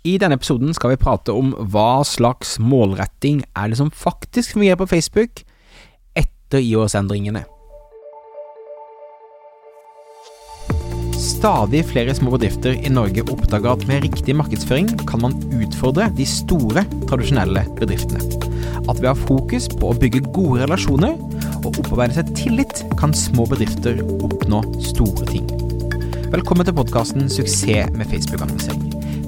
I denne episoden skal vi prate om hva slags målretting er det som faktisk fungerer på Facebook etter IOS-endringene. Stadig flere små bedrifter i Norge oppdager at med riktig markedsføring kan man utfordre de store, tradisjonelle bedriftene. At ved å ha fokus på å bygge gode relasjoner og opparbeide seg tillit, kan små bedrifter oppnå store ting. Velkommen til podkasten 'Suksess med Facebook-annonsering'.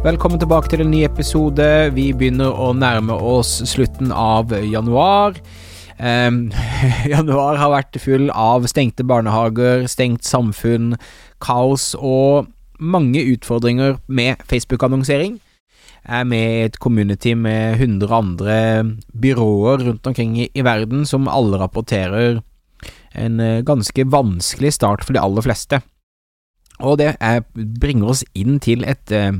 Velkommen tilbake til en ny episode. Vi begynner å nærme oss slutten av januar. Um, januar har vært full av stengte barnehager, stengt samfunn, kaos og mange utfordringer med Facebook-annonsering. Jeg er med i et community med 100 andre byråer rundt omkring i, verden som alle rapporterer en uh, ganske vanskelig start for de aller fleste. Og det er, bringer oss inn til et Eh,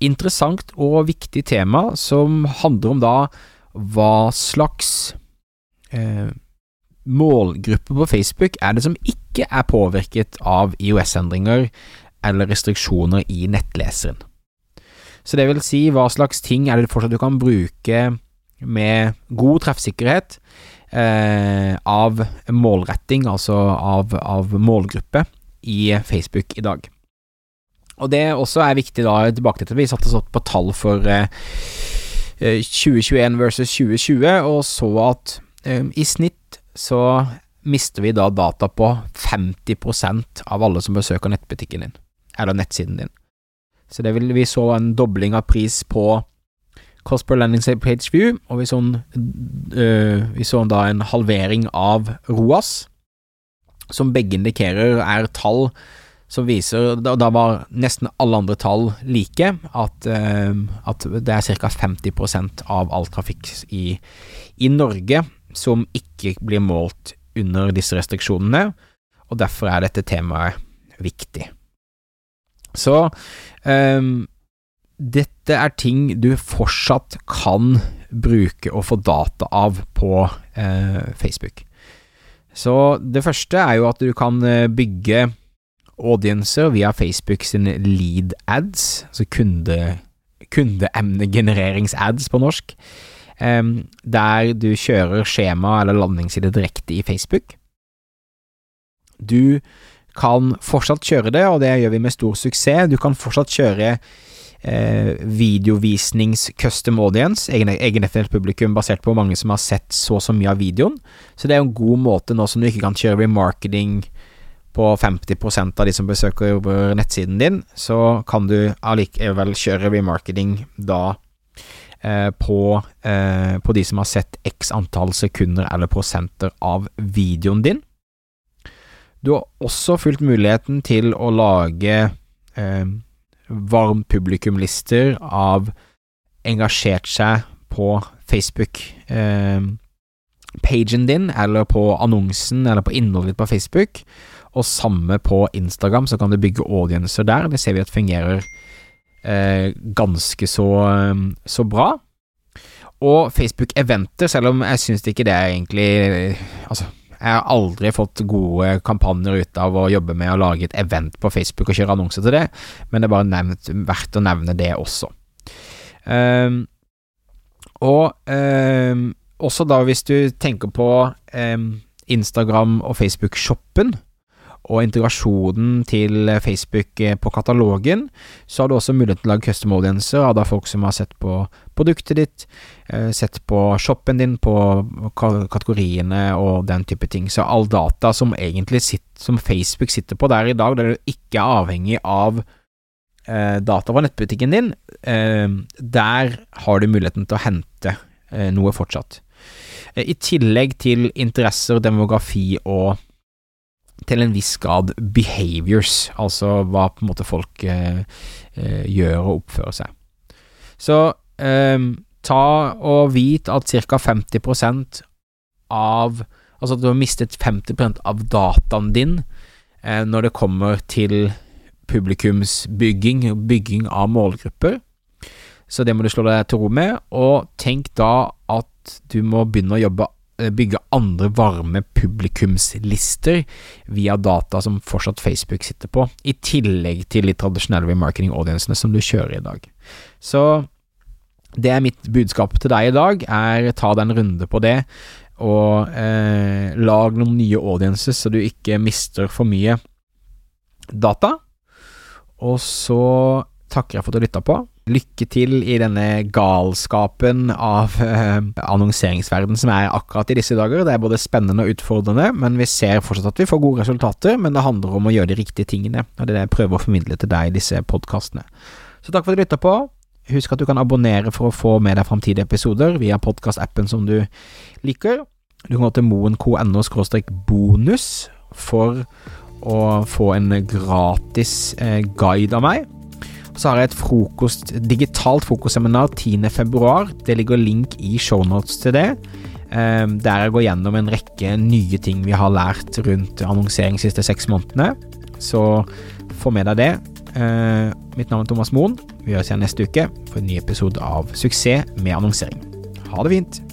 interessant og viktig tema som handler om da hva slags eh, målgruppe på Facebook er det som ikke er påvirket av IOS-endringer eller restriksjoner i nettleseren. Så det vil si, hva slags ting er det fortsatt du kan bruke med god treffsikkerhet eh, av målretting, altså av, av målgruppe, i Facebook i dag. Og det også er viktig da, tilbake til at vi satte oss opp på tall for eh, 2021 eh, versus 2020, og så at eh, i snitt så mister vi da data på 50% av alle som besøker nettbutikken din, eller nettsiden din. Så det vil, vi så en dobling av pris på cost per landing page view, og vi så, en, øh, vi så da en halvering av ROAS, som begge indikerer er tall som viser og da var nesten alle andre tall like, at, uh, at det er ca. 50% av all trafikk i, i, Norge som ikke blir målt under disse restriksjonene, og derfor er dette temaet viktig. Så um, dette er ting du fortsatt kan bruke og få data av på uh, Facebook. Så det første er jo at du kan eh, bygge audiencer via Facebook sine lead ads, altså kunde, kundeemnegenereringsads på norsk, der du kjører skjema eller landingsside direkte i Facebook. Du kan fortsatt kjøre det, og det gjør vi med stor suksess. Du kan fortsatt kjøre eh, videovisnings-custom audience, egendefinert publikum basert på hvor mange som har sett så og så mye av videoen. Så det er jo en god måte nå som du ikke kan kjøre remarketing på 50% av de som besøker nettsiden din, så kan du allikevel kjøre remarketing da eh, på, eh, på de som har sett x antall sekunder eller prosenter av videoen din. Du har også fulgt muligheten til å lage eh, varm publikumlister av engasjert seg på Facebook-pagen eh, din, eller på annonsen, eller på innholdet ditt på Facebook, og samme på Instagram, så kan du bygge audiencer der. Det ser vi at fungerer eh, ganske så, eh, så, bra. Og Facebook Eventer, selv om jeg syns ikke det er egentlig Altså, jeg har aldri fått gode kampanjer ut av å jobbe med å lage et event på Facebook og kjøre annonser til det, men det er bare nevnt, verdt å nevne det også. Um, og um, også da hvis du tenker på um, Instagram og Facebook-shoppen, og integrasjonen til Facebook eh, på katalogen, så har du også mulighet til å lage custom audiencer av da folk som har sett på produktet ditt, eh, sett på shoppen din, på kategoriene og den type ting. Så all data som sitter, som Facebook sitter på der i dag, der du ikke er avhengig av eh, data fra nettbutikken din, der har du muligheten til å hente noe fortsatt. I tillegg til interesser, demografi og til en viss grad behaviors, altså hva på en måte folk eh, eh, gjør og oppfører seg. Så eh, ta og vit at ca. 50% av Altså at du har mistet 50% av dataen din eh, når det kommer til publikumsbygging bygging av målgrupper. Så det må du slå deg til ro med, og tenk da at du må begynne å jobbe bygge andre varme publikumslister via data som fortsatt Facebook sitter på, i tillegg til de tradisjonelle remarketing-audiensene som du kjører i dag. Så det er mitt budskap til deg i dag, er ta deg en runde på det, og eh, lag noen nye audiences så du ikke mister for mye data. Og så takker jeg for at du lytta på. Lykke til i denne galskapen av eh, annonseringsverden som er akkurat i disse dager. Det er både spennende og utfordrende, men vi ser fortsatt at vi får gode resultater. Men det handler om å gjøre de riktige tingene, og det er det jeg prøver å formidle til deg i disse podkastene. Så takk for at du lytta på. Husk at du kan abonnere for å få med deg framtidige episoder via podkastappen som du liker. Du kan gå til moen.no bonus for å få en gratis eh, guide av meg. Så har jeg et frokost, digitalt frokostseminar 10.2. Det ligger link i shownotes til det. Eh, der jeg går gjennom en rekke nye ting vi har lært rundt annonsering de siste seks månedene. Så få med deg det. Eh, mitt navn er Thomas Moen. Vi høres igjen neste uke for en ny episode av Suksess med annonsering. Ha det fint!